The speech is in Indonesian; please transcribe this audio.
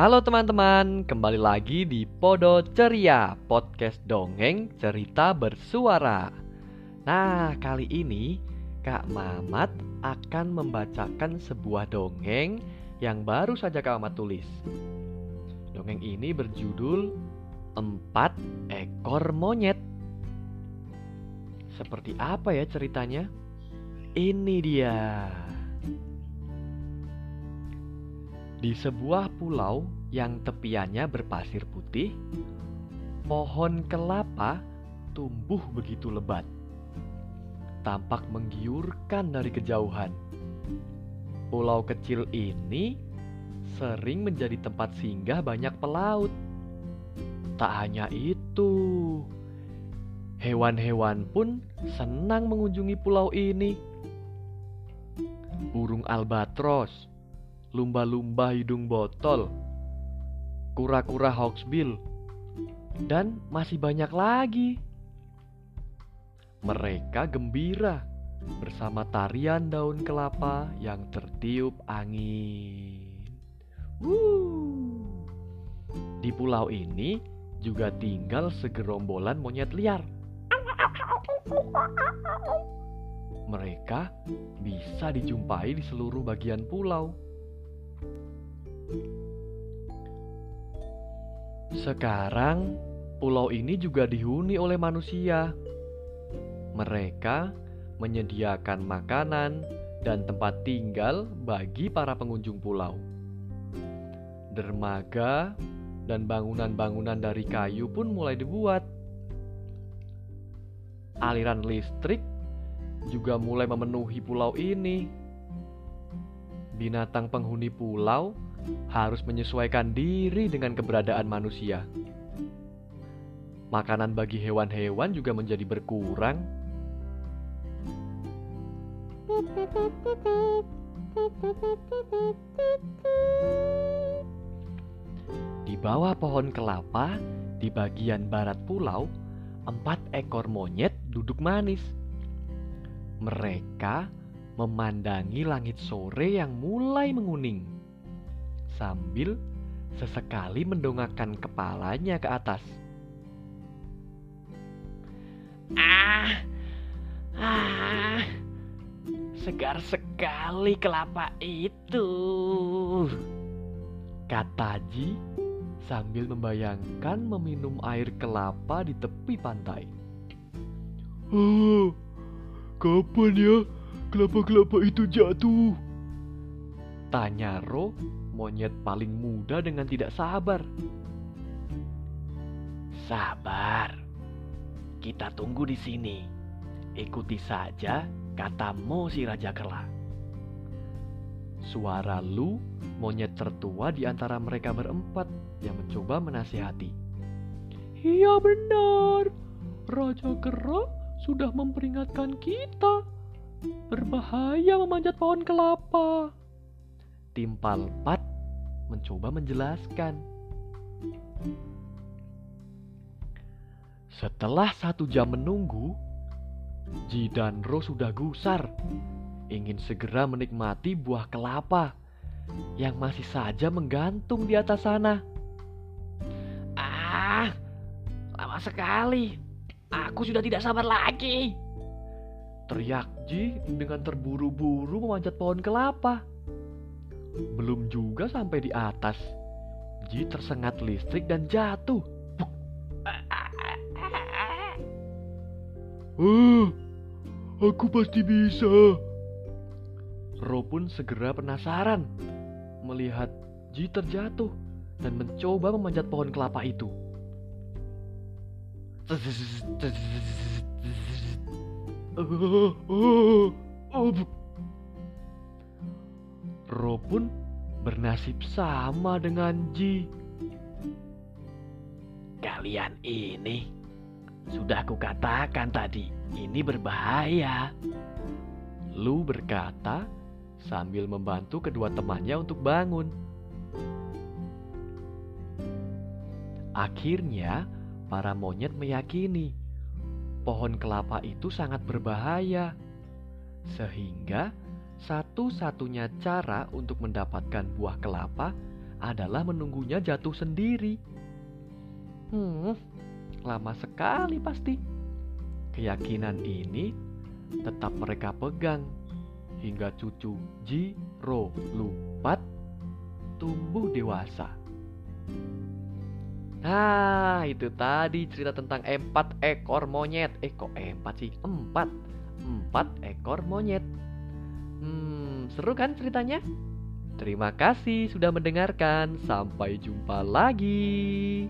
Halo teman-teman, kembali lagi di Podo Ceria, podcast dongeng cerita bersuara. Nah, kali ini Kak Mamat akan membacakan sebuah dongeng yang baru saja Kak Mamat tulis. Dongeng ini berjudul Empat Ekor Monyet. Seperti apa ya ceritanya? Ini dia. Di sebuah pulau yang tepiannya berpasir putih, pohon kelapa tumbuh begitu lebat. Tampak menggiurkan dari kejauhan. Pulau kecil ini sering menjadi tempat singgah banyak pelaut. Tak hanya itu, hewan-hewan pun senang mengunjungi pulau ini. Burung albatros, lumba-lumba hidung botol, kura-kura hawksbill, dan masih banyak lagi. Mereka gembira bersama tarian daun kelapa yang tertiup angin. Di pulau ini juga tinggal segerombolan monyet liar. Mereka bisa dijumpai di seluruh bagian pulau. Sekarang, pulau ini juga dihuni oleh manusia. Mereka menyediakan makanan dan tempat tinggal bagi para pengunjung pulau. Dermaga dan bangunan-bangunan dari kayu pun mulai dibuat. Aliran listrik juga mulai memenuhi pulau ini. Binatang penghuni pulau harus menyesuaikan diri dengan keberadaan manusia. Makanan bagi hewan-hewan juga menjadi berkurang. Di bawah pohon kelapa, di bagian barat pulau, empat ekor monyet duduk manis. Mereka memandangi langit sore yang mulai menguning sambil sesekali mendongakkan kepalanya ke atas. Ah, ah, segar sekali kelapa itu. Kata Ji sambil membayangkan meminum air kelapa di tepi pantai. Oh, kapan ya kelapa-kelapa itu jatuh? Tanya Ro, monyet paling muda dengan tidak sabar. Sabar, kita tunggu di sini. Ikuti saja katamu si Raja Kera. Suara Lu, monyet tertua di antara mereka berempat yang mencoba menasihati. Iya benar, Raja Kera sudah memperingatkan kita. Berbahaya memanjat pohon kelapa. Timpal Pat mencoba menjelaskan. Setelah satu jam menunggu, Ji dan Ro sudah gusar, ingin segera menikmati buah kelapa yang masih saja menggantung di atas sana. Ah, lama sekali. Aku sudah tidak sabar lagi. Teriak Ji dengan terburu-buru memanjat pohon kelapa. Belum juga sampai di atas, Ji tersengat listrik dan jatuh. Ah, aku pasti bisa. Ro pun segera penasaran melihat Ji terjatuh dan mencoba memanjat pohon kelapa itu. Ro pun bernasib sama dengan Ji. Kalian ini sudah kukatakan tadi, ini berbahaya. Lu berkata sambil membantu kedua temannya untuk bangun. Akhirnya, para monyet meyakini pohon kelapa itu sangat berbahaya, sehingga satu-satunya cara untuk mendapatkan buah kelapa adalah menunggunya jatuh sendiri. Hmm, lama sekali pasti. Keyakinan ini tetap mereka pegang hingga cucu Jiro Lupat tumbuh dewasa. Nah, itu tadi cerita tentang empat ekor monyet. Eh, kok empat sih? Empat. Empat ekor monyet. Hmm, seru kan ceritanya? Terima kasih sudah mendengarkan. Sampai jumpa lagi.